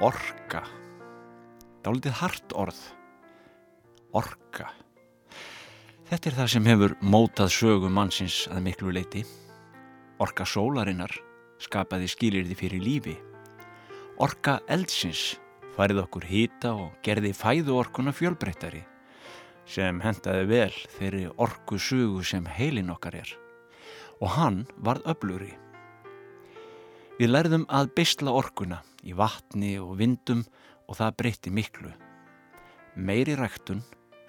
Orka. Dálítið hart orð. Orka. Þetta er það sem hefur mótað sögu mannsins að miklu leiti. Orka sólarinnar skapaði skilirði fyrir lífi. Orka eldsins farið okkur hýta og gerði fæðu orkuna fjölbreyttari sem hendaði vel þeirri orku sugu sem heilin okkar er. Og hann varð öbluri. Við lærðum að bestla orkuna í vatni og vindum og það breytti miklu. Meiri ræktun,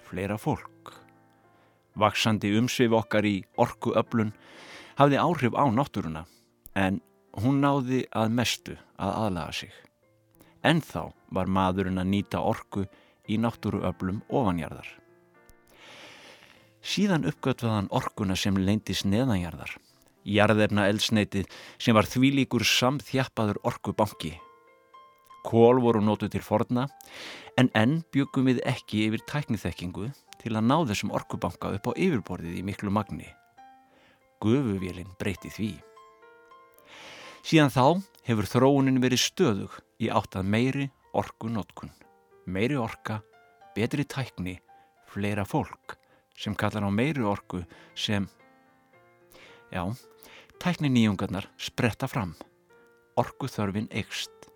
fleira fólk. Vaksandi umsvið okkar í orku öblun hafði áhrif á náttúruna en hún náði að mestu að aðlaga sig. En þá var maðurinn að nýta orku í náttúruöflum ofanjarðar. Síðan uppgötvaðan orkuna sem leindis neðanjarðar. Jarðefna eldsneitið sem var þvílíkur samþjappaður orkubanki. Kól voru nótu til forna en enn byggum við ekki yfir tækniþekkingu til að ná þessum orkubanka upp á yfirborðið í miklu magni. Gufuvélinn breyti því. Síðan þá hefur þróunin verið stöðug í áttað meiri orku notkun. Meiri orka, betri tækni, fleira fólk sem kallar á meiri orku sem, já, tækni nýjungarnar spretta fram. Orku þörfin eikst.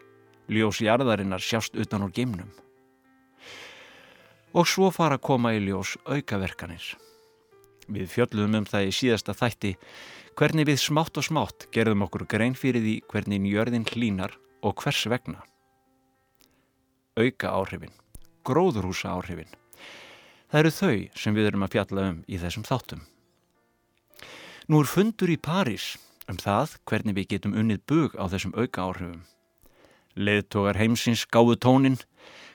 Ljós jarðarinnar sjást utan úr geimnum. Og svo fara að koma í ljós aukaverkanir. Við fjöldluðum um það í síðasta þætti hvernig við smátt og smátt gerðum okkur grein fyrir því hvernig njörðin hlínar og hvers vegna. Auka áhrifin, gróðurhúsa áhrifin. Það eru þau sem við erum að fjalla um í þessum þáttum. Nú er fundur í París um það hvernig við getum unnið bug á þessum auka áhrifum. Leðtogar heimsins gáðu tónin,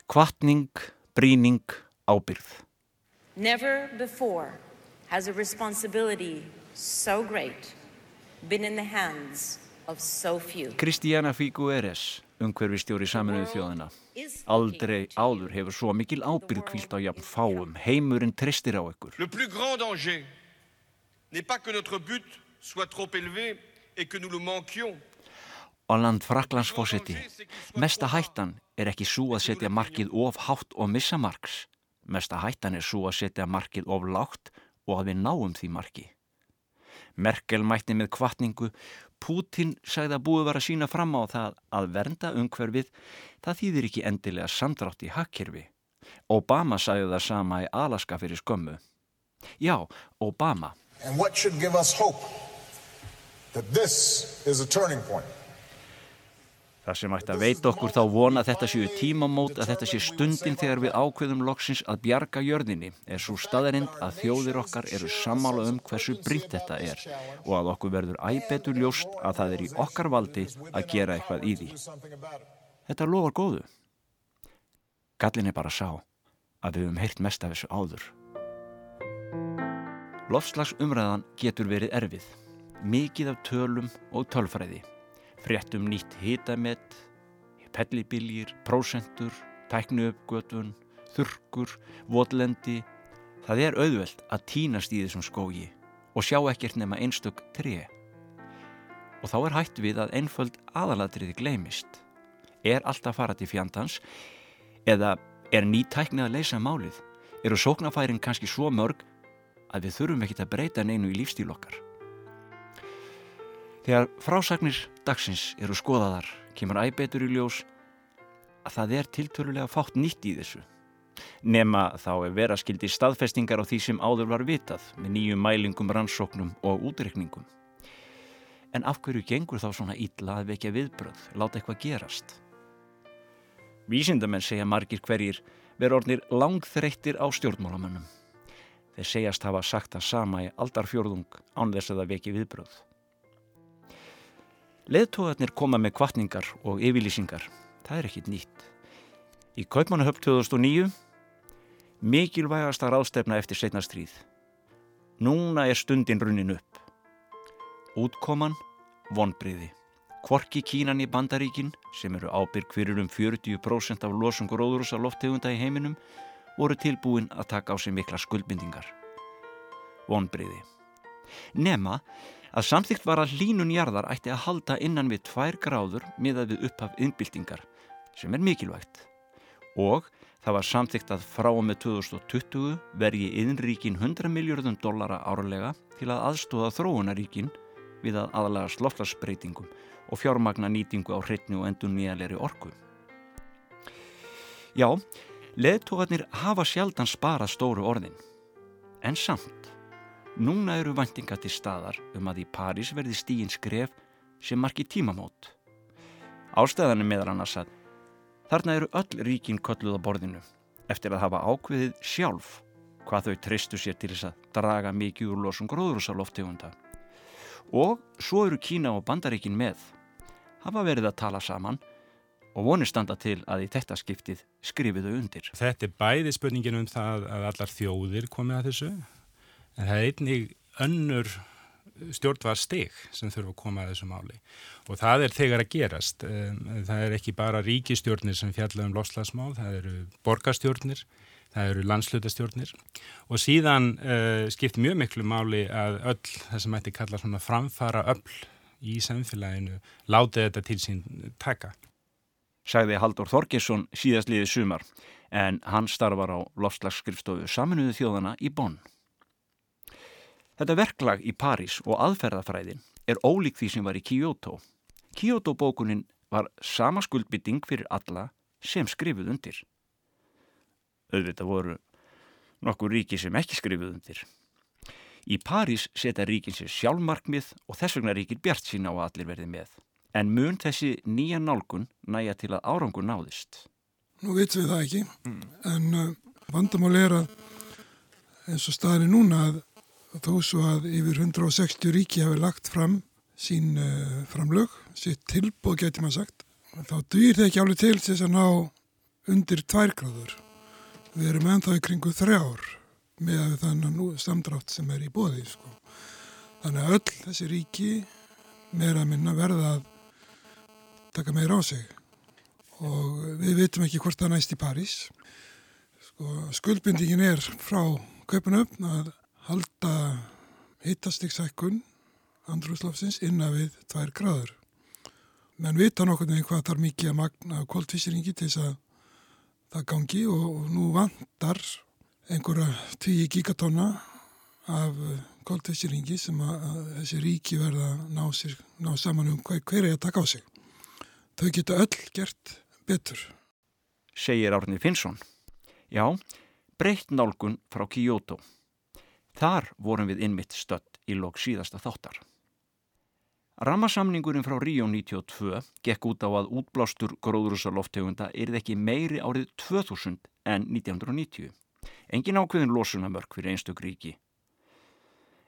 kvartning, bríning, ábyrð. Never before has a responsibility so great been in the hands of so few. Kristíana Figueres, umhverfistjóri saminuðu þjóðina. Aldrei áður hefur svo mikil ábyrð kvílt á jafn fáum. Heimurinn tristir á ykkur. Le plus grand danger n'est pas que notre but soit trop élevé et que nous le manquions. Holland Fraklandsfósetti. Mesta hættan er ekki svo að setja markið of hátt og missa marks. Mesta hættan er svo að setja markið of lágt og að við náum því marki. Merkel mætti með kvartningu, Putin sagði að búið var að sína fram á það að vernda umhverfið, það þýðir ekki endilega samdrátt í hakkerfi. Obama sagði það sama í Alaska fyrir skömmu. Já, Obama. And what should give us hope that this is a turning point? Það sem ætti að veita okkur þá vona þetta séu tímamót, að þetta sé stundin þegar við ákveðum loksins að bjarga jörðinni er svo staðarind að þjóðir okkar eru sammála um hversu brínt þetta er og að okkur verður æbetur ljóst að það er í okkar valdi að gera eitthvað í því. Þetta lofar góðu. Gallin er bara sá að við höfum heyrt mest af þessu áður. Lofslagsumræðan getur verið erfið, mikið af tölum og tölfræði fréttum nýtt hitamett, pellibiljir, prósentur, tæknuuppgötun, þurkur, votlendi. Það er auðvelt að tínast í þessum skógi og sjá ekkert nema einstök tré. Og þá er hætt við að einföld aðalatriði gleimist. Er alltaf fara til fjandans eða er ný tæknið að leysa málið? Eru sóknafærin kannski svo mörg að við þurfum ekkit að breyta neinu í lífstíl okkar? Þegar frásagnir dagsins eru skoðaðar kemur æbetur í ljós að það er tiltörulega fátt nýtt í þessu. Nema þá er vera skildi staðfestingar á því sem áður var vitað með nýjum mælingum, rannsóknum og útrekningum. En af hverju gengur þá svona ítla að vekja viðbröð, láta eitthvað gerast? Vísindamenn segja margir hverjir vera ornir langþreyttir á stjórnmálamönnum. Þeir segjast hafa sagt það sama í aldarfjörðung án þess að það veki viðbröð. Leðtóðarnir koma með kvartningar og yfirlýsingar. Það er ekkit nýtt. Í Kaupmannahöfn 2009 mikilvægast að ráðstefna eftir setna stríð. Núna er stundin runnin upp. Útkoman, vonbriði. Kvorki Kínan í Bandaríkin, sem eru ábyrg fyrir um 40% af losungur óðurúsa loftegunda í heiminum, voru tilbúin að taka á sig mikla skuldbindingar. Vonbriði. Nema að samþygt var að hlínun jarðar ætti að halda innan við tvær gráður miðað við upphaf innbyltingar sem er mikilvægt og það var samþygt að frá og með 2020 vergi innríkin 100 miljardum dollara árlega til að aðstóða þróunaríkin við að aðalega sloftlarsbreytingum og fjármagna nýtingu á hreitni og endur nýjalegri orku. Já, leðtógarnir hafa sjaldan sparað stóru orðin. En samt, núna eru vendinga til staðar um að í París verði stígin skref sem marki tímamót. Ástæðan er meðal annars að þarna eru öll ríkin kölluð á borðinu eftir að hafa ákveðið sjálf hvað þau treystu sér til þess að draga mikið úr losum gróðrúsaloftegunda. Og svo eru Kína og Bandaríkin með, hafa verið að tala saman og vonir standa til að í þetta skiptið skrifiðu undir. Þetta er bæði spurningin um það að allar þjóðir komið að þessu en það er einnig önnur stjórnvar steg sem þurfa að koma að þessu máli og það er þegar að gerast. Það er ekki bara ríkistjórnir sem fjalla um loslasmál, það eru borgastjórnir, það eru landslutastjórnir og síðan uh, skiptir mjög miklu máli að öll það sem ætti kalla svona framfara öll í samfélaginu láti þetta til sín taka sagði Haldur Þorgesson síðast liðið sumar en hann starfar á lofslagsskrifstofu saminuðu þjóðana í Bonn. Þetta verklag í París og aðferðafræðin er ólík því sem var í Kyoto. Kyoto bókunin var sama skuldbytting fyrir alla sem skrifuð undir. Auðvitað voru nokkur ríki sem ekki skrifuð undir. Í París setja ríkin sér sjálfmarkmið og þess vegna ríkir bjart sína á að allir verði með. En mun þessi nýja nálgun næja til að árangur náðist? Nú veitum við það ekki, mm. en uh, vandamál er að eins og staðinni núna að þó svo að yfir 160 ríki hafi lagt fram sín uh, framlög, sitt tilbúð getur maður sagt, þá dýr það ekki alveg til þess að ná undir tværgráður. Við erum ennþá í kringu þrjár með þannig samdrátt sem er í bóði. Sko. Þannig að öll þessi ríki meira minna verða að taka meira á sig og við veitum ekki hvort það næst í París. Sko, skuldbindingin er frá Kaupanöfn að halda hittastiksækkun andrúslafsins innan við tvær gráður. Menn vita nokkur en hvað þarf mikið að magna kvóldvísringi til þess að það gangi og, nú vandar einhverja 10 gigatonna af kvóldvísringi sem að þessi ríki verða ná, sér, ná saman um hver, hver er að taka á sig. Þau geta öll gert betur. Segir Árni Finnsson. Já, breytt nálgun frá Kyoto. Þar vorum við innmitt stött í lok síðasta þáttar. Rammasamningurinn frá Ríó 92 gekk út á að útblástur gróðrúsaloftegunda erið ekki meiri árið 2000 en 1990. Engin ákveðin losunamörk fyrir einstök ríki.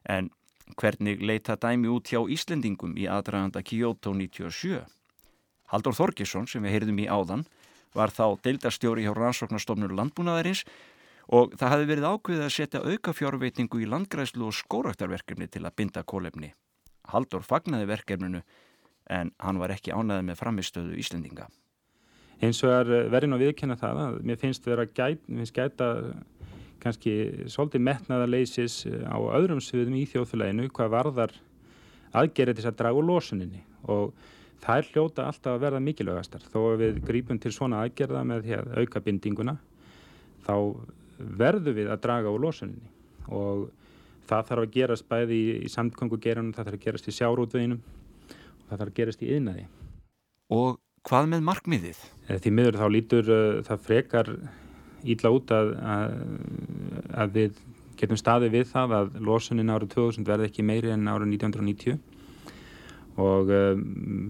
En hvernig leita dæmi út hjá Íslendingum í aðdraganda Kyoto 97? Haldur Þorgesson sem við heyrðum í áðan var þá deildarstjóri hjá rannsóknarstofnur landbúnaðarins og það hafi verið ákveðið að setja auka fjárveitningu í landgræslu og skóraktarverkefni til að binda kólefni. Haldur fagnaði verkefninu en hann var ekki ánaðið með framistöðu Íslendinga. Eins og er eh, verðin að viðkynna það að mér finnst vera gæt, mér finnst gæta kannski svolítið metnaðarleisis eh, á öðrum sviðum í þjóðfélaginu hvað varðar aðgerið til að draga úr losuninni og það er hljóta alltaf að verða mikilvægastar þó að við grípum til svona aðgerða með því að auka bindinguna þá verðum við að draga úr losuninni og það þarf að gerast bæði í, í samtkongugeranum, það þarf að gerast í sjárútveginum og það þarf að gerast í yðnaði. Og hvað með markmiðið? Eh, því miður þá lítur uh, það frekar ídla út að, að, að við getum staðið við það að losunin árið 2000 verði ekki meiri en árið 1990 og um,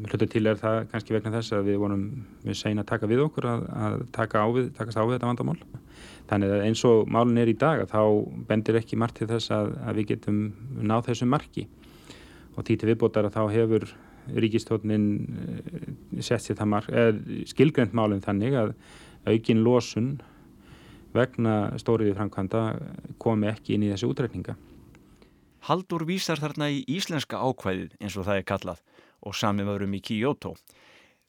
hlutu til er það kannski vegna þess að við vorum við segin að taka við okkur að, að taka á við, takast á við þetta vandamál. Þannig að eins og málun er í dag þá bendir ekki margt til þess að, að við getum náð þessu marki. Og títi viðbótar að þá hefur ríkistónin eh, sett sér það mark, eða skilgrend málun þannig að aukin losun vegna stóriði framkvæmda komi ekki inn í þessu útrekninga Haldur vísar þarna í íslenska ákvæðið eins og það er kallað og samið varum í Kyoto.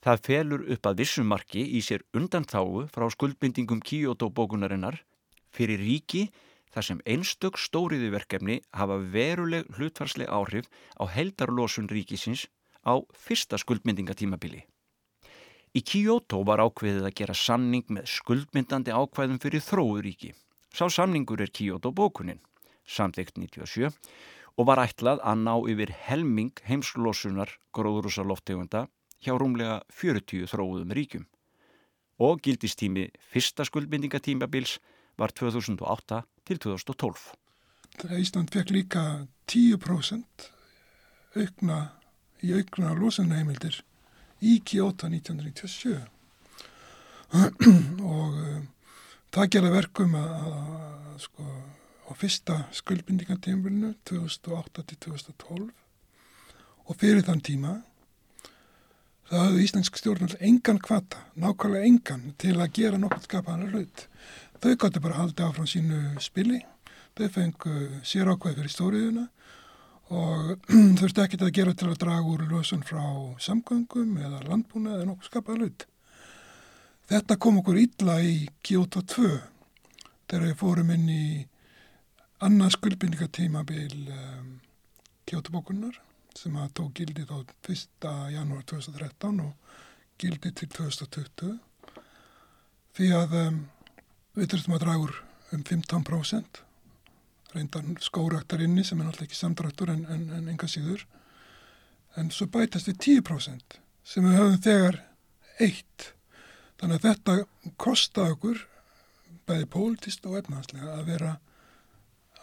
Það felur upp að vissumarki í sér undantáu frá skuldbindingum Kyoto bókunarinnar fyrir ríki þar sem einstök stóriði verkefni hafa veruleg hlutfarsleg áhrif á heldarlósun ríkisins á fyrsta skuldbindingatímabili. Í Kyoto var ákveðið að gera samning með skuldmyndandi ákvæðum fyrir þróuríki. Sá samningur er Kyoto bókunin, samþygt 97, og var ætlað að ná yfir helming heimslosunar gróðrúsaloftegunda hjá rúmlega 40 þróuðum ríkjum. Og gildistími fyrsta skuldbindingatímabils var 2008 til 2012. Ísland fekk líka 10% aukna, í aukna losunheimildir í Kyoto 1997 og um, það gerði verkum að sko á fyrsta skuldbindingartímbilinu 2008 til 2012 og fyrir þann tíma það hafði Íslandsk stjórnvöld engan kvata, nákvæmlega engan til að gera nokkur skapaðan hlut. Þau gáttu bara að halda áfram sínu spili, þau fengu sér ákveð fyrir stóriðuna og þurfti ekkert að gera til að draga úr lösun frá samgöngum eða landbúna eða nokkuð skapaða hlut. Þetta kom okkur illa í Kyoto 2 þegar við fórum inn í annað skuldbindingatímabil um, Kyoto bókunnar sem að tók gildi þá 1. janúar 2013 og gildi til 2020 því að um, við þurftum að draga úr um 15% reyndan skóraktar inni sem er náttúrulega ekki samdraktur en, en, en enga síður en svo bætast við 10% sem við höfum þegar eitt þannig að þetta kosta okkur bæði pólitist og efnahanslega að vera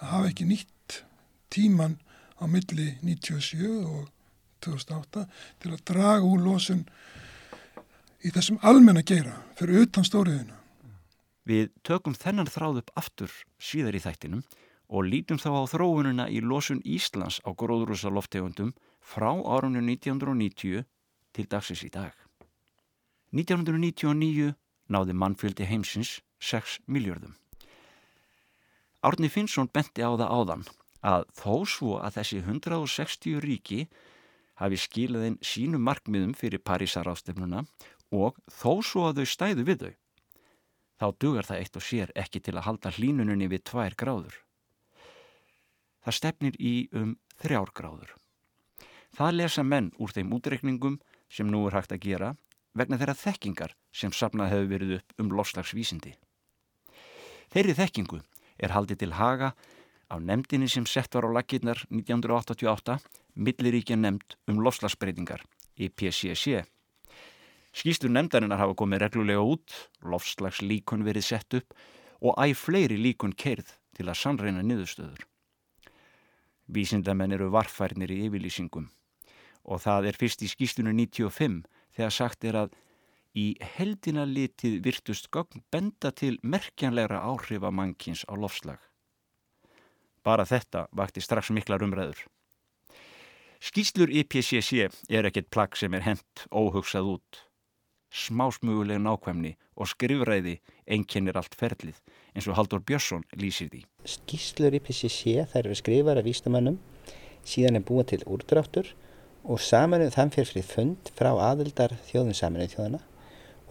hafa ekki nýtt tíman á milli 97 og 2008 til að draga úr losun í þessum almenna gera fyrir utan stóriðina. Við tökum þennan þráð upp aftur síðar í þættinum og lítum þá á þróununa í losun Íslands á gróðrúsa loftegundum frá árunni 1990 til dagsins í dag. 1999 náði mannfjöldi heimsins 6 miljörðum. Árni Finnsson benti á það áðan að þó svo að þessi 160 ríki hafi skilaðinn sínu markmiðum fyrir Parísarástefnuna og þó svo að þau stæðu við þau, þá dugar það eitt og sér ekki til að halda hlínununni við tvær gráður. Það stefnir í um þrjár gráður. Það lesa menn úr þeim útreikningum sem nú er hægt að gera vegna þeirra þekkingar sem sapnað hefur verið upp um loslagsvísindi. Þeirri þekkingu er haldið til haga á nefndinni sem sett var á lakirnar 1988 milliríkja nefnd um loslagsbreytingar í PCC. Skýstur nefndarinnar hafa komið reglulega út, lofslagslíkun verið sett upp og æg fleiri líkun kerð til að sannreina niðurstöður. Vísindamenn eru varfærnir í yfirlýsingum og það er fyrst í skýstunum 95 þegar sagt er að í heldina litið virtust gögn benda til merkjanlegra áhrifa mannkins á lofslag. Bara þetta vakti strax miklar umræður. Skýslur IPCC er ekkert plagg sem er hent óhugsað út. Smásmuguleg nákvæmni og skrifræði einkennir allt ferlið eins og Haldur Björnsson lýsir því. Skýslur IPCC þær eru skrifar af vísnumannum síðan er búin til úrdráttur og samanuð þann fyrir fyrir fund frá aðildar þjóðum samanuð þjóðana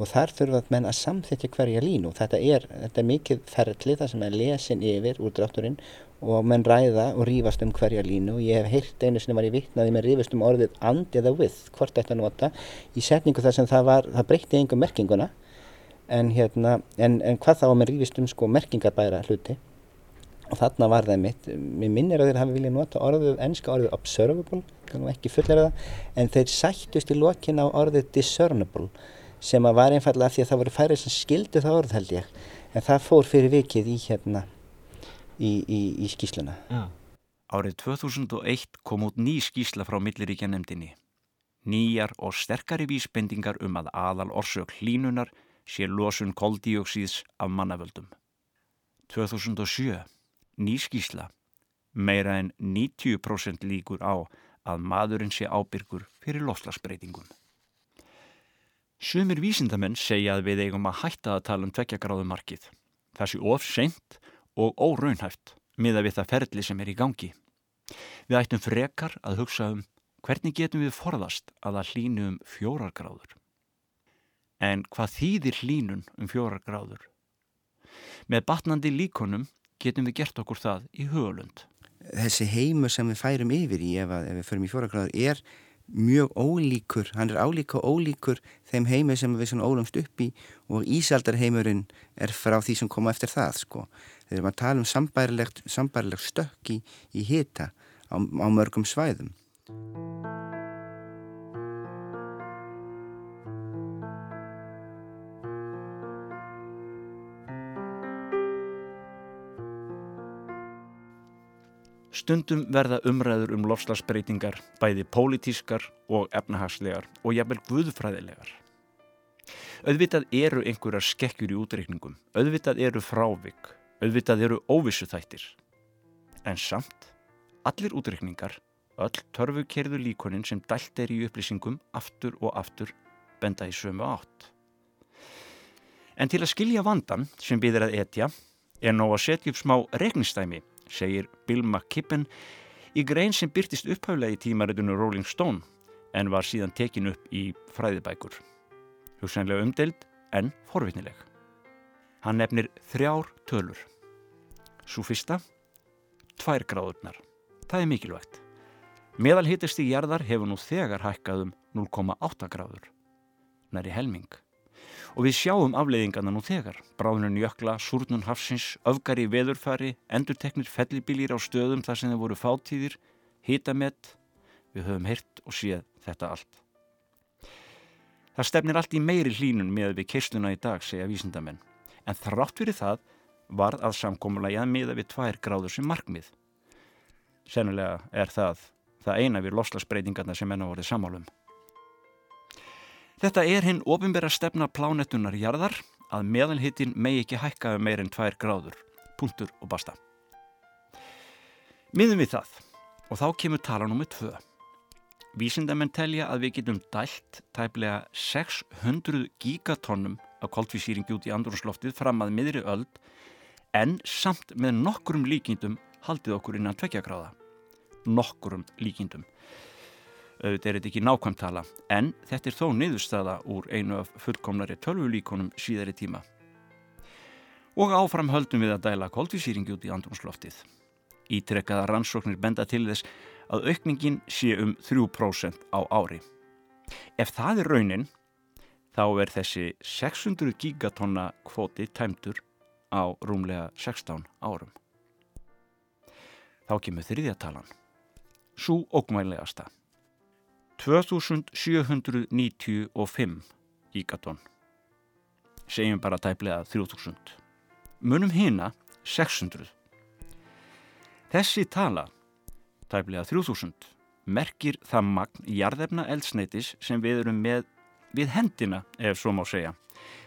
og þar þurfa menn að samþekja hverja línu. Þetta er, þetta er mikið ferli þar sem er lesin yfir úrdrátturinn og menn ræða og rýfast um hverja línu. Og ég hef heyrt einu sem var í vittnaði með rýfast um orðið and eða with, hvort þetta nota í setningu þar sem það var, það breytti einhver merkinguna. En hérna, en, en hvað þá að menn rýfist um sko merkingarbæra hluti? Og þarna var það mitt, mér minnir að þeir hafi viljað nota orðið, ennska orðið observable, kannski ekki fullera það, en þeir sættust í lokin á orðið discernible sem að var einfallega því að það voru færið sem skildu það orð held ég, en það fór fyrir vikið í hérna, í, í, í skýsluna. Ja. Árið 2001 kom út ný skýsla frá Milliríkja nefndinni. Nýjar og sterkari vísbendingar um að aðal orsök hlínunar sé losun koldíóksíðs af mannavöldum. 2007 ný skísla, meira en 90% líkur á að maðurinn sé ábyrgur fyrir loslasbreytingum. Sumir vísindamenn segja að við eigum að hætta að tala um tveggjagráðumarkið. Það sé of seint og óraunhæft miða við það ferli sem er í gangi. Við ættum frekar að hugsa um hvernig getum við forðast að það hlínu um fjórar gráður. En hvað þýðir hlínun um fjórar gráður? Með batnandi líkonum getum við gert okkur það í hugulund. Þessi heimu sem við færum yfir í ef, að, ef við förum í fjóra gráður er mjög ólíkur, hann er álíka ólíkur þeim heimi sem við svona ólumst upp í og Ísaldarheimurinn er frá því sem koma eftir það sko. Þegar maður tala um sambærilegt, sambærilegt stökk í, í hita á, á mörgum svæðum. Stundum verða umræður um lofslagsbreytingar bæði pólitískar og efnahagslegar og jafnvel guðfræðilegar. Auðvitað eru einhverjar skekkjur í útreikningum, auðvitað eru frávik, auðvitað eru óvissu þættir. En samt, allir útreikningar, öll törfukerðu líkonin sem dælt er í upplýsingum aftur og aftur benda í sömu átt. En til að skilja vandan sem býðir að etja er nóg að setja upp smá regnistæmi segir Bill McKibben í grein sem byrtist upphæflega í tímaritunum Rolling Stone en var síðan tekin upp í fræðibækur. Hugsanlega umdelt en forvitnileg. Hann nefnir þrjár tölur. Svo fyrsta, tvær gráðurnar. Það er mikilvægt. Meðal hittist í jarðar hefur nú þegar hækkað um 0,8 gráður. Næri helming og við sjáum afleiðingarna nú þegar. Bráðunum jökla, súrnun hafsins, öfgar í veðurfari, endurteknir fellibílir á stöðum þar sem þeir voru fátíðir, hitamett, við höfum hirt og séð þetta allt. Það stefnir allt í meiri hlínun með við keisluna í dag, segja vísindamenn. En þrátt fyrir það var að samkómulega að miða við tvær gráður sem markmið. Sennilega er það það eina við loslasbreytingarna sem enn á orðið samálum. Þetta er hinn ofinbæra stefna plánettunar jarðar að meðalhittin megi ekki hækka um meirinn tvær gráður, punktur og basta. Miðum við það og þá kemur tala nummið tvö. Vísindamenn telja að við getum dælt tæplega 600 gigatonnum af koltvísýringi út í andrúnsloftið fram að miðri öld en samt með nokkurum líkindum haldið okkur innan tvekjagráða. Nokkurum líkindum auðvitað er þetta ekki nákvæmtala en þetta er þó niðurstaða úr einu af fullkomnari tölvulíkonum síðari tíma. Og áfram höldum við að dæla koldvísýringi út í andrumsloftið. Ítrekkaða rannsóknir benda til þess að aukningin sé um 3% á ári. Ef það er raunin, þá er þessi 600 gigatonna kvoti tæmtur á rúmlega 16 árum. Þá kemur þriðjatalan. Svo ógmælegasta. 2795 gigatonn. Segjum bara tæplega 3000. Munum hina 600. Þessi tala, tæplega 3000, merkir það magn jarðefna eldsneitis sem við erum með við hendina, ef svo má segja.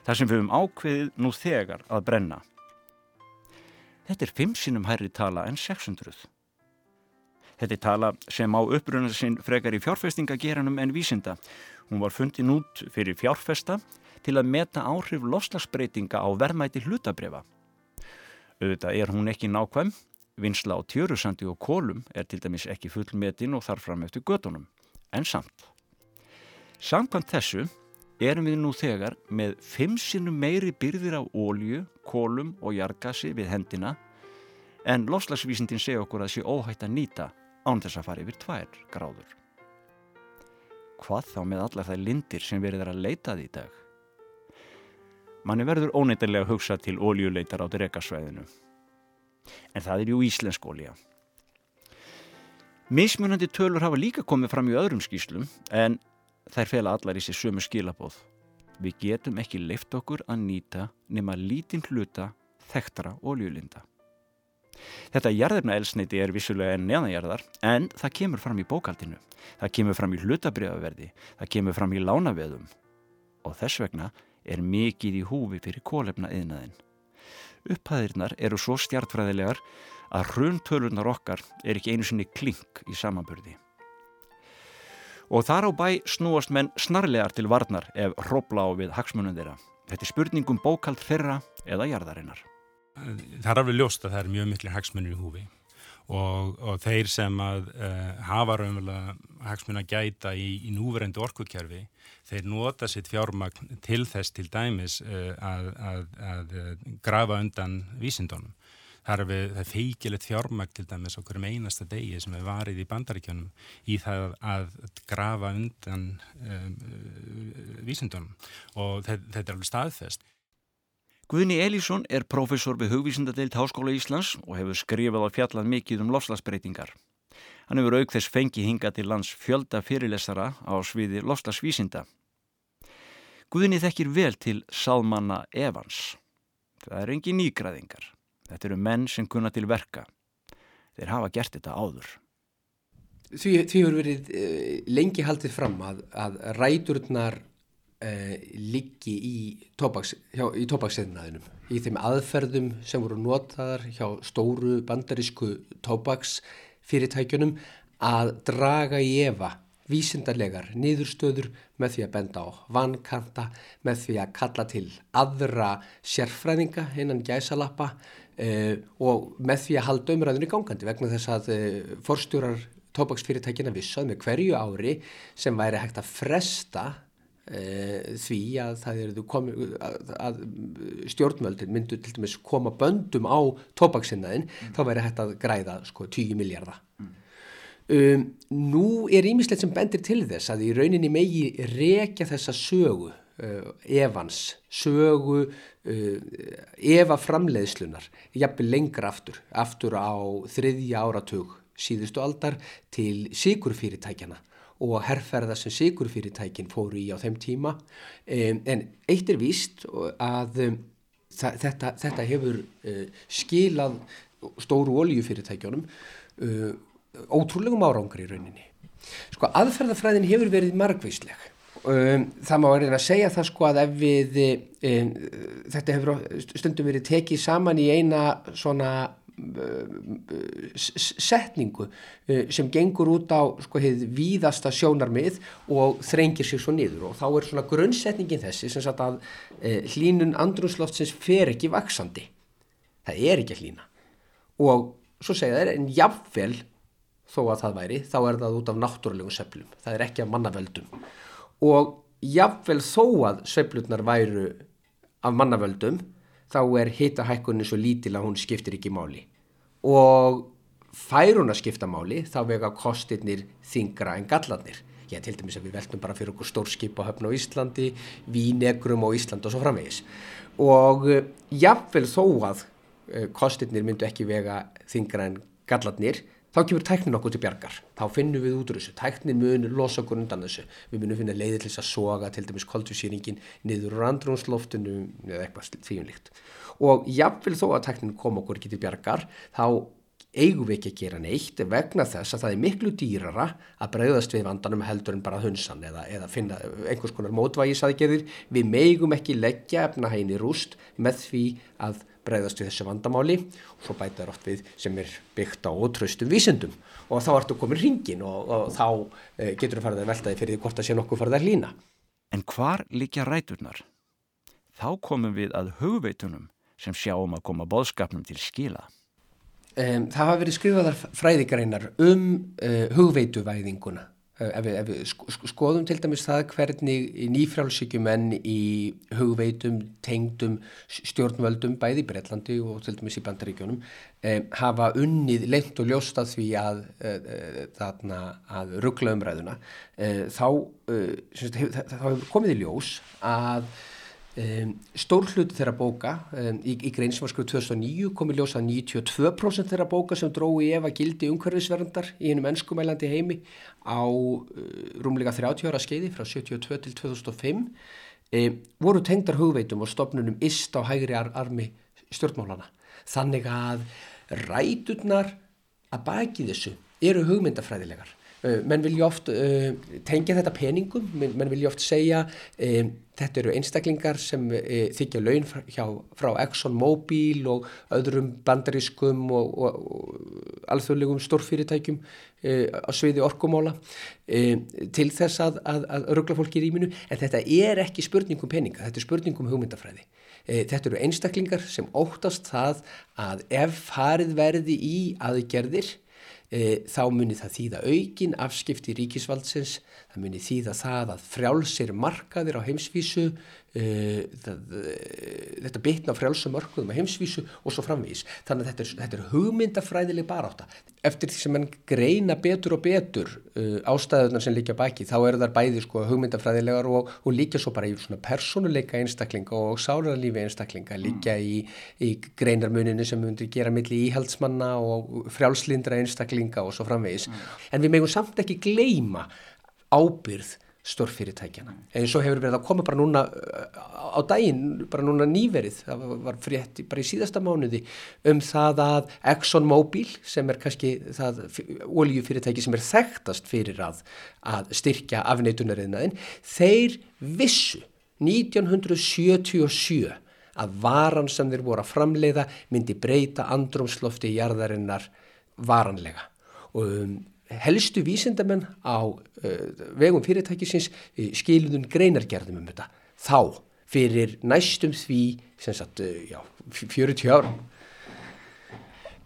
Það sem við höfum ákveðið nú þegar að brenna. Þetta er fimm sinnum hærri tala en 600. Þetta er tala sem á upprunna sinn frekar í fjárfestingageranum en vísinda. Hún var fundin út fyrir fjárfesta til að meta áhrif loslasbreytinga á verðmæti hlutabrefa. Auðvitað er hún ekki nákvæm, vinsla á tjörusandi og kólum er til dæmis ekki fullmetin og þarfram eftir gödunum, en samt. Samkvæmt þessu erum við nú þegar með fimm sinnum meiri byrðir af ólju, kólum og jargasi við hendina en loslasvísindin segja okkur að sé óhætt að nýta án þess að fara yfir tvær gráður. Hvað þá með allar það lindir sem verður að leita því í dag? Manni verður óneitarlega að hugsa til óljuleitar á drekasvæðinu. En það er jú íslensk ólja. Mismunandi tölur hafa líka komið fram í öðrum skýslum en þær fela allar í sér sömu skilabóð. Við getum ekki leift okkur að nýta nema lítinn hluta þekktara óljulinda. Þetta jarðefna elsneiti er vissulega enn neðanjarðar en það kemur fram í bókaldinu, það kemur fram í hlutabriðaverði, það kemur fram í lánaveðum og þess vegna er mikið í húfi fyrir kólefna yðnaðin. Upphæðirnar eru svo stjartfræðilegar að hruntölunar okkar er ekki einu sinni klink í samanburði. Og þar á bæ snúast menn snarlegar til varnar ef hrópla á við hagsmunum þeirra. Þetta er spurningum bókald þeirra eða jarðarinnar það er alveg ljóst að það er mjög miklu hagsmunir í húfi. Og, og þeir sem að uh, hafa raunverulega hagsmun að gæta í, í núverendu orkukerfi þeir nota sitt fjármagn til þess til dæmis uh, að, að, að grafa undan vísindunum. Það er, við, það er feikilegt fjármægt til dæmis okkur um einasta degi sem er varið í bandaríkjónum í það að grafa undan um, vísindunum. Og þetta, þetta er alveg staðfest. Guðni Elísson er professor við Hugvísindadeild Háskóla Íslands og hefur skrifað á fjallan mikið um lofslagsbreytingar. Hann hefur auk þess fengi hinga til lands fjölda fyrirlesara á sviði lofslagsvísinda. Guðni þekkir vel til Salmanna Evans. Það er engi nýgraðingar. Þetta eru menn sem kunna til verka. Þeir hafa gert þetta áður. Því, hefur verið uh, lengi haldið fram að, að ræturnar uh, liggi í tópaksseðnaðinum. Í þeim aðferðum sem voru notaðar hjá stóru bandarísku tópaksfyrirtækjunum að draga í efa vísindarlegar niðurstöður með því að benda á vankanta, með því að kalla til aðra sérfræðinga innan gæsalappa uh, og með því að halda umræðinu gangandi vegna þess að uh, forstjórar tópaksfyrirtækina vissað með hverju ári sem væri hægt að fresta því að það eru komið að, stjórnvöldin myndu til dæmis koma böndum á tópaksinnaðin mm. þá væri hægt að græða sko 10 miljardar mm. Um, nú er ímislegt sem bendir til þess að í rauninni megi rekja þessa sögu uh, Evans, sögu uh, Eva framleiðslunar jafnveg lengra aftur, aftur á þriðja áratug síðustu aldar til sigurfyrirtækjana og herrferða sem sigurfyrirtækin fóru í á þeim tíma en eitt er víst að þetta, þetta hefur uh, skilað stóru oljufyrirtækjunum og ótrúlegum árangri í rauninni. Sko aðferðafræðin hefur verið margvísleg. Um, það má verið að segja það sko að ef við, um, þetta hefur stundum verið tekið saman í eina svona setningu uh, sem gengur út á sko hefð víðasta sjónarmið og þrengir sér svo niður. Og þá er svona grunnsetningin þessi sem sagt að uh, hlínun andrunsloftsins fer ekki vaksandi. Það er ekki að hlína og svo segja þeir en jafnvel þó að það væri, þá er það út af náttúrulegum söflum, það er ekki af mannavöldum. Og jáfnvel þó að söflutnar væru af mannavöldum þá er hitahækkunni svo lítil að hún skiptir ekki máli. Og fær hún að skipta máli þá vega kostirnir þingra en gallarnir. Ég til dæmis að við veltum bara fyrir okkur stórskip á höfn á Íslandi, Vínegrum á Ísland og svo framvegis. Og eh, jáfnvel þó að eh, kostirnir myndu ekki vega þingra en gallarnir þá kemur tæknin okkur til bjargar, þá finnum við út úr þessu, tæknin mun losa okkur undan þessu, við munum finna leiðir til þess að soga til dæmis koldvísýringin niður úr andrúnsloftinu eða eitthvað þvíunlíkt og jáfnvel þó að tæknin kom okkur ekki til bjargar, þá eigum við ekki að gera neitt vegna þess að það er miklu dýrara að breyðast við vandanum heldur en bara hunsan eða, eða finna einhvers konar mótvægisaðgerðir, við megum ekki leggja efna hægni rúst með því að breyðast við þessu vandamáli og svo bætaður oft við sem er byggt á ótröstum vísendum og þá ertu komin hringin og, og þá e, getur þú farið að veltaði fyrir því hvort það sé nokkuð farið að lína. En hvar líkja ræturnar? Þá komum við að hugveitunum sem sjáum að koma bóðskapnum til skila. Um, það hafa verið skrifaðar fræðikareinar um uh, hugveituvæðinguna Eh, ef við, ef við skoðum til dæmis það hvernig nýfrálsíkjumenn í hugveitum, tengdum stjórnvöldum bæði í Breitlandi og til dæmis í Bandaríkjónum eh, hafa unnið lengt og ljóst að því að, eh, þarna, að ruggla umræðuna eh, þá, eh, þá hefur komið í ljós að Um, stór hluti þeirra bóka um, í, í grein sem var skrið 2009 komi ljósa 92% þeirra bóka sem drói ef að gildi umhverfisverndar í hennum ennskumælandi heimi á uh, rúmlega 30 ára skeiði frá 72 til 2005 um, voru tengdar hugveitum og stopnunum ist á hægri ar armi stjórnmálana þannig að ræturnar að baki þessu eru hugmyndafræðilegar menn vilja oft uh, tengja þetta peningum, menn, menn vilja oft segja um, þetta eru einstaklingar sem þykja laun hjá, frá Exxon Mobil og öðrum bandarískum og, og, og alþjóðlegum stórfyrirtækjum á sviði orkumóla um, til þess að, að, að ruggla fólki í rýminu en þetta er ekki spurningum peninga, þetta er spurningum hugmyndafræði. Þetta eru einstaklingar sem óttast það að ef farið verði í aðgerðir e, þá munir það þýða aukin afskipti ríkisvaldsins, það muni þýða það að frjálsir markaðir á heimsvísu uh, það, uh, þetta bitna frjálsum markaðum á heimsvísu og svo framvís þannig að þetta er, þetta er hugmyndafræðileg baráta eftir því sem mann greina betur og betur uh, ástæðunar sem líka baki þá eru þar bæði sko, hugmyndafræðilegar og, og líka svo bara í svona persónuleika einstaklinga og sálarlífi einstaklinga líka í, í greinarmuninu sem myndir gera milli íhaldsmanna og frjálslindra einstaklinga og svo framvís en við megum samt ekki gleima ábyrð stórfyrirtækjana. En svo hefur verið að koma bara núna á daginn, bara núna nýverið, það var frétt bara í síðasta mánuði um það að ExxonMobil sem er kannski það oljufyrirtæki sem er þekktast fyrir að, að styrkja afneitunariðnaðin, þeir vissu 1977 að varan sem þeir voru að framleiða myndi breyta andrumslofti í jarðarinnar varanlega og um, helstu vísindamenn á uh, vegum fyrirtækisins uh, skiluðun greinargerðum um þetta þá fyrir næstum því sem sagt, uh, já, 40 ára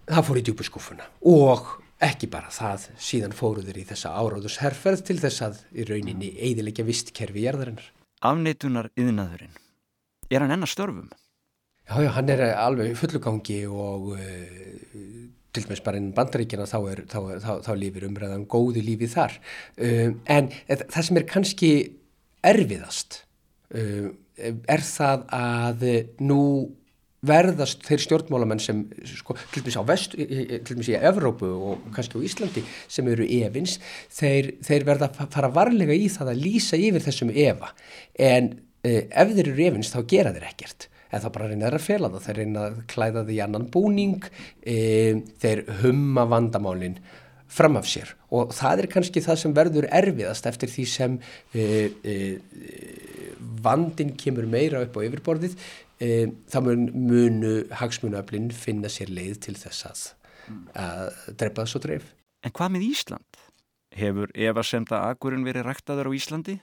það fór í djúbu skúfuna og ekki bara það, síðan fóruður í þessa áráðus herrferð til þess að í rauninni eidilegja vistkerfi jarðarinnar. Afneitunar yðnaðurinn, er hann enna störfum? Já, já, hann er alveg fullugangi og til dæmis bara inn bandaríkjana þá, er, þá, þá, þá lífir umræðan góðu lífið þar. Um, en það sem er kannski erfiðast um, er það að nú verðast þeir stjórnmálamenn sem sko, til dæmis á vest, til dæmis í Evrópu og kannski á Íslandi sem eru evins, þeir, þeir verða að fara varlega í það að lýsa yfir þessum eva en uh, ef þeir eru evins þá gera þeir ekkert en þá bara reyna þeir að fela það, þeir reyna að klæða því annan búning, e, þeir humma vandamálinn fram af sér og það er kannski það sem verður erfiðast eftir því sem e, e, vandin kemur meira upp á yfirborðið, þá mun, munu hagsmunuöflin finna sér leið til þess að, að drepa það svo dreif. En hvað með Ísland? Hefur Eva Semta Akurinn verið ræktaður á Íslandi?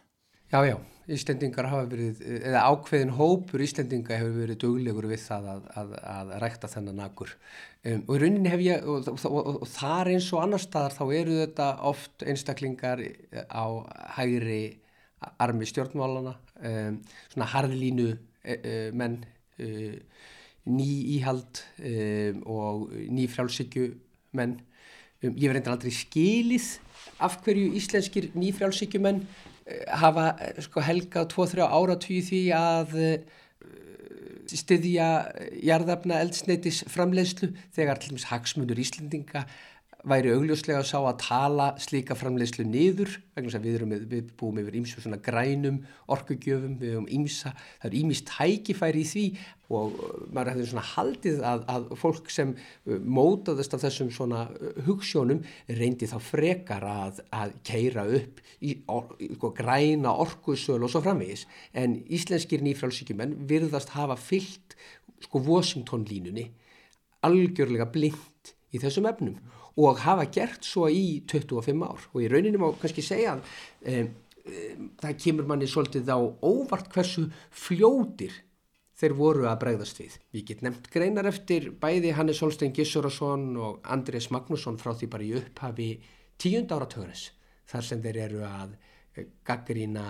Já, já, Íslendingar hafa verið, eða ákveðin hópur Íslendinga hefur verið duglegur við það að, að, að rækta þennan akkur. Um, og í rauninni hef ég, og, og, og, og þar eins og annar staðar þá eru þetta oft einstaklingar á hægri armi stjórnmálana, um, svona harðlínu e, e, menn, e, ný íhald um, og ný frjálsíkju menn. Um, ég verði aldrei skilið af hverju íslenskir ný frjálsíkju menn hafa sko, helgað 2-3 ára tíu því að styðja jarðafna eldsneitis framleiðslu þegar til dæmis hagsmunur Íslendinga væri augljóslega að sá að tala slíka framleiðslu niður vegna þess að við, með, við búum yfir ímsu svona grænum orkugjöfum, við hefum ímsa það er ímist tækifæri í því og maður hefði svona haldið að, að fólk sem mótaðist af þessum svona hugssjónum reyndi þá frekar að, að keira upp í, or, í sko, græna orkusöl og svo framvegis. En íslenskir nýfrálsíkjumenn virðast hafa fyllt sko Washington línunni algjörlega blind í þessum efnum og hafa gert svo í 25 ár og í rauninni má kannski segja að um, um, það kemur manni svolítið á óvart hversu fljótir þeir voru að bregðast við. Ég get nefnt greinar eftir bæði Hannes Holstein Gissurason og Andrés Magnusson frá því bara í upphafi tíund áratöðunis þar sem þeir eru að gaggrína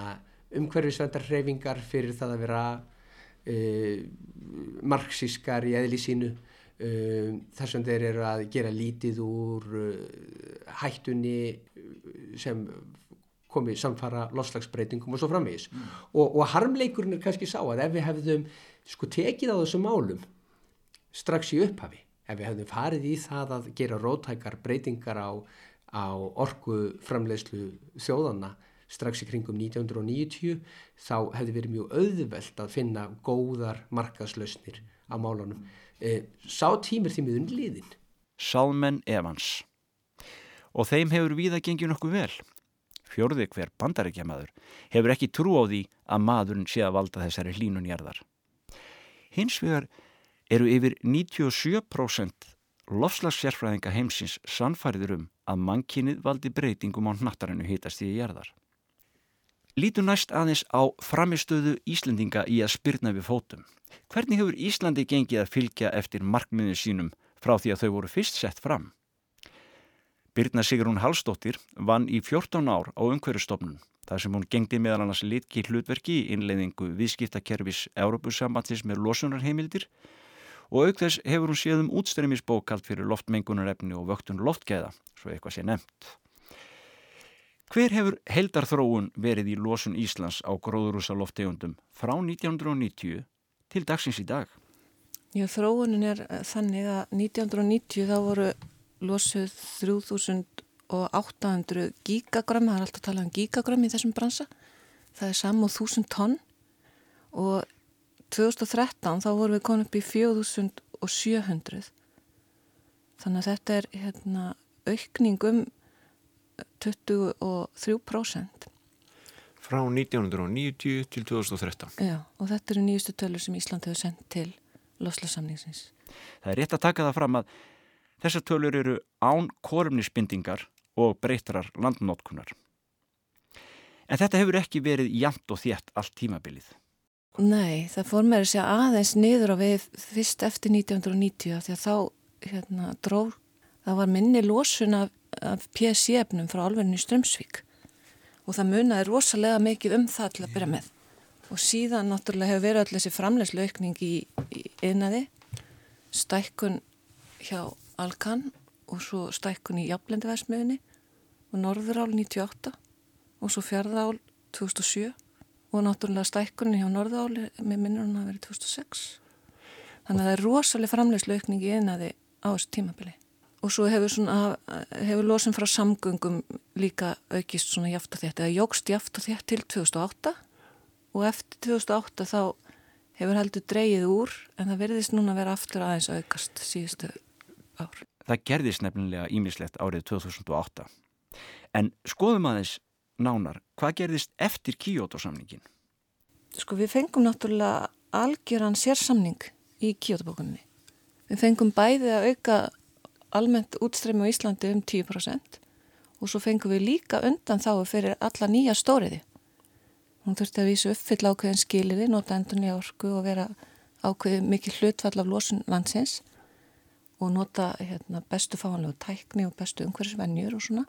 umhverfisvendarhreyfingar fyrir það að vera uh, marxískar í eðli sínu Um, þar sem þeir eru að gera lítið úr uh, hættunni sem komi samfara loslagsbreytingum og svo framvegis mm. og, og harmleikurinn er kannski sá að ef við hefðum sko tekið á þessum málum strax í upphafi ef við hefðum farið í það að gera rótækar breytingar á, á orgu framleiðslu þjóðana strax í kringum 1990 þá hefði verið mjög auðvelt að finna góðar markaðslausnir á málunum sá tímir því miðun liðin. Salmen Evans. Og þeim hefur viða gengið nokkuð vel. Fjörði hver bandarækja maður hefur ekki trú á því að maðurinn sé að valda þessari hlínunjarðar. Hins vegar eru yfir 97% lofslagssérfræðinga heimsins sannfæriður um að mannkinnið valdi breytingum á nattarinnu hitast í jarðar. Lítu næst aðeins á framistöðu Íslendinga í að spyrna við fótum. Hvernig hefur Íslandi gengið að fylgja eftir markmiðinu sínum frá því að þau voru fyrst sett fram? Birna Sigrún Hallstóttir vann í 14 ár á umhverjastofnun þar sem hún gengdi meðal annars litki hlutverki í innleiðingu viðskiptakerfis Európusambandsins með losunarheimildir og auk þess hefur hún séð um útstreymisbókald fyrir loftmengunarefni og vöktun loftgæða, svo eitthvað sé nefnt. Hver hefur heldarþróun verið í losun Íslands á gróðurúsa loftegundum frá 1990 til dagsins í dag? Já, þróunin er þannig að 1990 þá voru losuð 3800 gigagram, það er alltaf að tala um gigagram í þessum bransa, það er saman 1000 tonn. Og 2013 þá vorum við konið upp í 4700 þannig að þetta er hérna, aukning um 23% Frá 1990 til 2013 Já, og þetta eru nýjustu tölur sem Ísland hefur sendt til loslasamningsins Það er rétt að taka það fram að þessar tölur eru án korumnisbindingar og breytrar landnótkunar En þetta hefur ekki verið jæmt og þétt allt tímabilið. Nei, það fór mér að segja aðeins niður á við fyrst eftir 1990 því að þá hérna, dróð, það var minni losun af, af PSC-efnum frá alverðinu í Strömsvík og það munaði rosalega mikið um það til að byrja með. Og síðan náttúrulega hefur verið allir þessi framlegslu aukning í, í einaði, stækkun hjá Alkan og svo stækkun í Jaflendivæsmiðunni og Norðurál 98 og svo Fjörðál 2007 og náttúrulega stækkunni hjá Norðáli með minnur hún að vera 2006 þannig að það er rosalega framlegslu aukning í einaði á þessu tímabili og svo hefur, svona, hefur losun frá samgöngum líka aukist svona jaft og þétt eða jógst jaft og þétt til 2008 og eftir 2008 þá hefur heldur dreyið úr en það verðist núna að vera aftur aðeins aukast síðustu ár. Það gerðist nefnilega ímislegt árið 2008 en skoðum aðeins nánar, hvað gerðist eftir Kyoto-samningin? Sko við fengum náttúrulega algjöran sérsamning í Kyoto-bókunni. Við fengum bæði að auka almennt útstreymi á Íslandi um 10% og svo fengum við líka undan þá fyrir alla nýja stóriði. Hún þurfti að vísa uppfyll ákveðin skiliði, nota endurni orku og vera ákveði mikið hlutfall af losun landsins og nota hérna, bestu fáanlegu tækni og bestu umhverfisvennjur og svona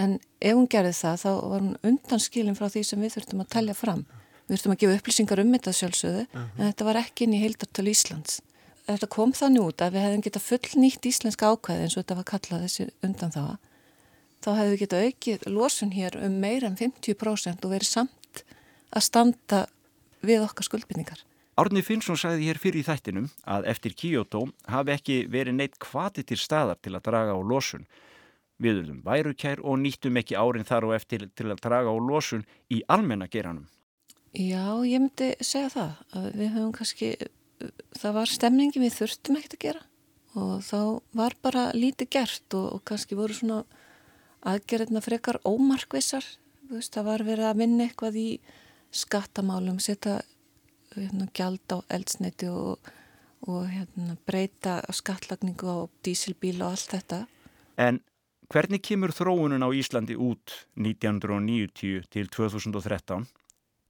en ef hún gerði það þá var hún undanskilin frá því sem við þurftum að talja fram við þurftum að gefa upplýsingar um þetta sjálfsögðu uh -huh. en þetta var ekki inn í heildartölu Íslands þetta kom þannig út að við hefðum getað fullnýtt íslenska ákvæði eins og þetta var kallað þessi undan þá þá hefðum við getað aukið losun hér um meira en 50% og verið samt að standa við okkar skuldbynningar Árni Finnsson sagði hér fyrir í þættinum að eftir Kyoto hafi ekki verið neitt kvati til staðar til að draga á losun Við erum værukær og nýttum ekki árin þar og eftir til að draga á losun í almennageranum. Já, ég myndi segja það. Við höfum kannski, það var stemningi við þurftum ekkert að gera og þá var bara lítið gert og, og kannski voru svona aðgerðina frekar ómarkvissar. Veist, það var verið að vinna eitthvað í skattamálum, setja hérna, gjald á eldsneiti og, og hérna, breyta skattlagningu á dísilbíl og allt þetta. En Hvernig kemur þróunun á Íslandi út 1990 til 2013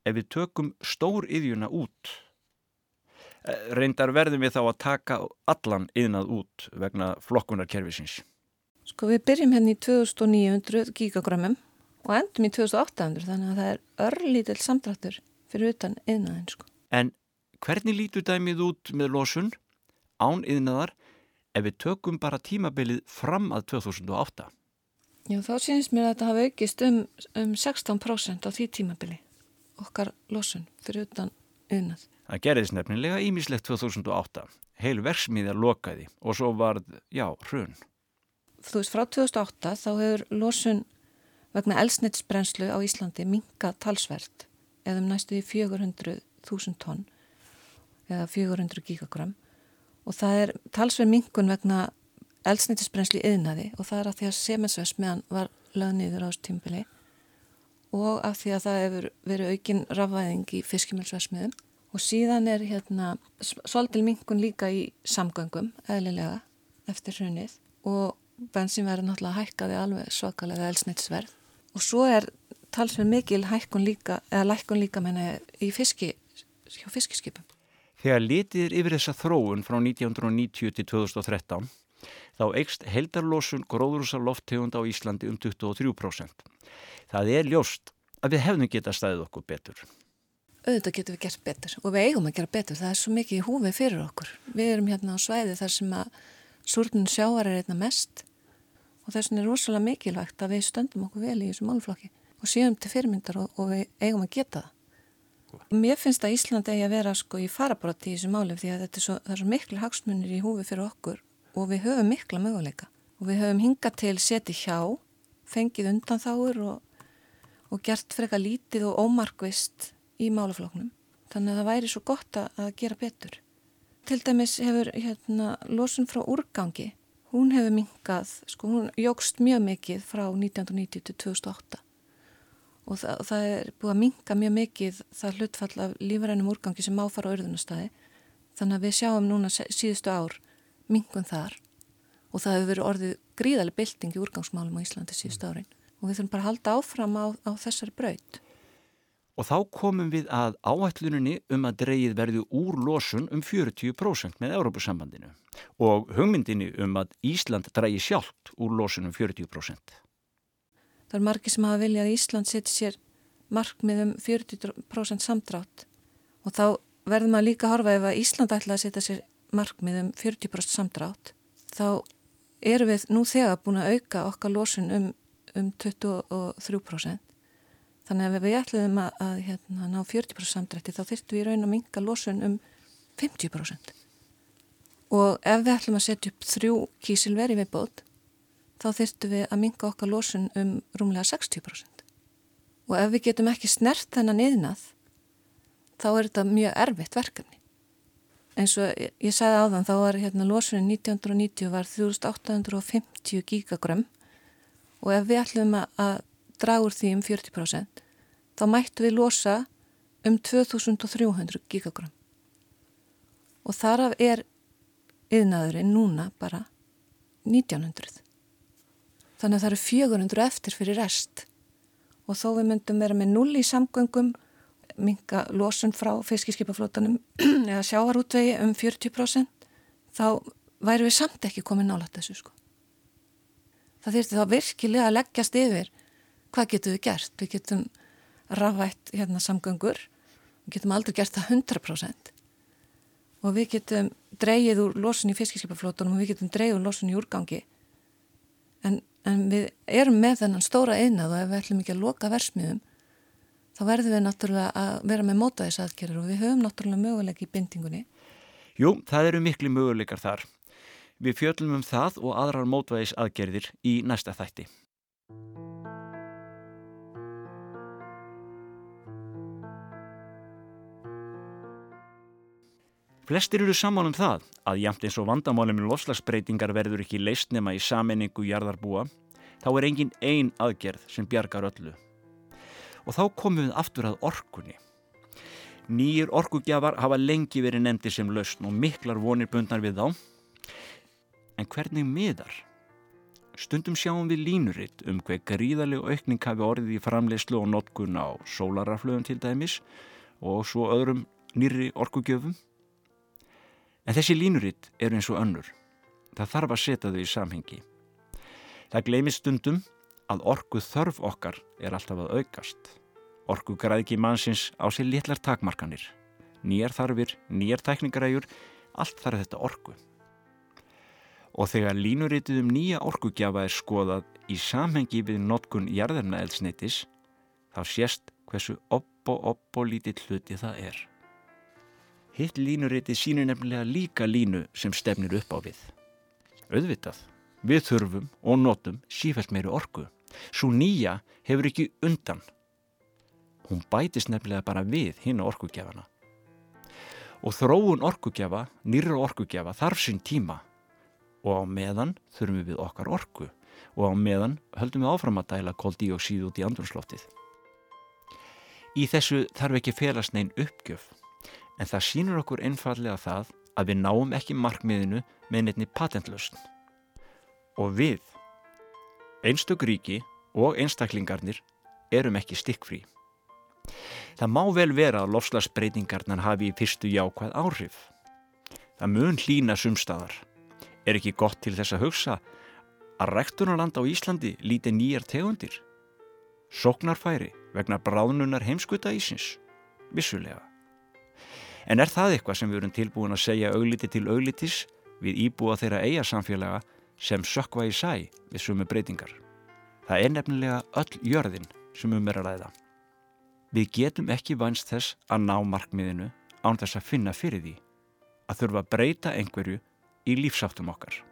ef við tökum stór yðjuna út? Reyndar verðum við þá að taka allan yðnað út vegna flokkunarkerfisins. Sko við byrjum hérna í 2900 gigagrammum og endum í 2800 þannig að það er örlítill samdrættur fyrir utan yðnaðin sko. En hvernig lítur dæmið út með losun án yðnaðar ef við tökum bara tímabilið fram að 2008? Já, þá sínist mér að þetta hafa aukist um, um 16% á því tímabili okkar losun fyrir utan unnað. Það gerðist nefnilega ímislegt 2008. Heil verksmiðjar lokaði og svo varð, já, hrun. Þú veist, frá 2008 þá hefur losun vegna elsnittsbrenslu á Íslandi minga talsvert eða um næstu í 400.000 tonn eða 400 gigagram og það er talsverð mingun vegna elsnittisbrenslu í yðnaði og það er að því að semensvesmiðan var lögð niður á þessu tímbili og af því að það hefur verið aukin rafvæðing í fiskimjölsvesmiðum og síðan er hérna svolítil mingun líka í samgöngum eðlilega eftir hrunnið og bensinverðin náttúrulega hækkaði alveg svakalega elsnittsverð og svo er talsverð mikil hækkun líka eða lækkun líka menna í fiski hjá fiskiskipum. Þegar litið er yfir þessa þróun frá 1990 til 2013 þá eikst heldarlosun gróðrúsa lofttegund á Íslandi um 23%. Það er ljóst að við hefðum geta staðið okkur betur? Auðvitað getum við gert betur og við eigum að gera betur. Það er svo mikið í húfi fyrir okkur. Við erum hérna á svæði þar sem að súrnun sjáar er einna mest og þess vegna er rosalega mikilvægt að við stöndum okkur vel í þessum málflokki og séum til fyrirmyndar og, og við eigum að geta það. Mér finnst að Ísland eigi að vera sko í farabróti í þessu máli því að þetta er svo, er svo miklu hagsmunir í húfi fyrir okkur og við höfum mikla möguleika og við höfum hingað til seti hjá, fengið undan þáur og, og gert freka lítið og ómarkvist í málafloknum. Þannig að það væri svo gott að gera betur. Til dæmis hefur hérna, losun frá úrgangi, hún hefur mingað, sko hún jógst mjög mikið frá 1990 til 2008 og það, það er búið að minga mjög mikið það hlutfall af lífarænum úrgangi sem áfara á örðunastæði. Þannig að við sjáum núna síðustu ár mingun þar og það hefur verið orðið gríðarlega bylting í úrgangsmálum á Íslandi síðustu árin og við þurfum bara að halda áfram á, á þessari braut. Og þá komum við að áætluninni um að dreyið verði úr losun um 40% með Európusambandinu og hugmyndinni um að Ísland dreyið sjálft úr losun um 40%. Það er margi sem hafa viljað að Ísland setja sér markmið um 40% samdrátt og þá verður maður líka að horfa ef að Ísland ætla að setja sér markmið um 40% samdrátt þá eru við nú þegar búin að auka okkar losun um, um 23%. Þannig að ef við ætluðum að, að hérna, ná 40% samdrætti þá þurftum við í raun að minga losun um 50%. Og ef við ætlum að setja upp þrjú kísilveri við bót þá þurftum við að minga okkar losun um rúmlega 60%. Og ef við getum ekki snert þennan yðnað þá er þetta mjög erfitt verkefni. En svo ég, sagði á þann þá var hérna losunin 1990 var 3850 gigagram og ef við ætlum að dragur því um 40% þá mættu við losa um 2300 gigagram og þaraf er yðnaðurinn núna bara 1900 þannig að það eru 400 eftir fyrir rest. Og þó við myndum vera með null í samgöngum minga losun frá fiskiskipaflótanum eða sjávarútvegi um 40% þá væri við samt ekki komið nálat þessu sko. Það þýrti þá virkilega að leggjast yfir hvað getum við gert? Við getum rafvætt hérna samgöngur, við getum aldrei gert það 100% og við getum dreyið úr losun í fiskiskipaflótunum og við getum dreyið úr losun í úrgangi en, en við erum með þennan stóra einnað og ef við ætlum ekki að loka versmiðum þá verðum við náttúrulega að vera með mótaðisaðgerður og við höfum náttúrulega möguleik í bindingunni. Jú, það eru miklu möguleikar þar. Við fjöllum um það og aðrar mótaðisaðgerðir í næsta þætti. Flestir eru saman um það að jæmt eins og vandamálum með lofslagsbreytingar verður ekki leist nema í sammenningu jarðarbúa, þá er engin ein aðgerð sem bjargar öllu. Og þá komum við aftur að orkunni. Nýjir orkugjafar hafa lengi verið nefndi sem lausn og miklar vonir bundnar við þá. En hvernig miðar? Stundum sjáum við línuritt um hver gríðarlegu aukning hafi orðið í framleyslu og notkun á sólaraflöðum til dæmis og svo öðrum nýri orkugjöfum. En þessi línuritt eru eins og önnur. Það þarf að setja þau í samhengi. Það gleymið stundum að orgu þörf okkar er alltaf að aukast. Orgu græðki mannsins á sér litlar takmarkanir. Nýjar þarfir, nýjar tækningaræjur, allt þarf þetta orgu. Og þegar línuritið um nýja orgugjafa er skoðað í samhengi við notkun jarðarnaelsneitis, þá sést hversu oppo oppo lítill hluti það er. Hitt línuritið sínur nefnilega líka línu sem stefnir upp á við. Öðvitað, við þurfum og notum sífælt meiri orgu. Svo nýja hefur ekki undan. Hún bætist nefnilega bara við hinn á orgugjafana. Og þróun orgugjafa, nýra orgugjafa þarf sín tíma og á meðan þurfum við okkar orgu og á meðan höldum við áfram að dæla koldíoksíð út í andrumsloftið. Í þessu þarf ekki felast neinn uppgjöf en það sínur okkur einfallega það að við náum ekki markmiðinu með nefni patentlösn. Og við, einstök ríki og einstaklingarnir erum ekki stikkfrí. Það má vel vera að lofslagsbreytingarnar hafi í fyrstu jákvæð áhrif. Það mun hlína sumstaðar. Er ekki gott til þess að hugsa að rektunarland á Íslandi líti nýjar tegundir? Sóknarfæri, vegna bráðnunar heimskuta ísins? Vissulega. En er það eitthvað sem við erum tilbúin að segja augliti til auglitis við íbúa þeirra eiga samfélaga sem sökva í sæ við sumu breytingar? Það er nefnilega öll jörðin sem um er að ræða. Við getum ekki vænst þess að ná markmiðinu án þess að finna fyrir því að þurfa að breyta einhverju í lífsáttum okkar.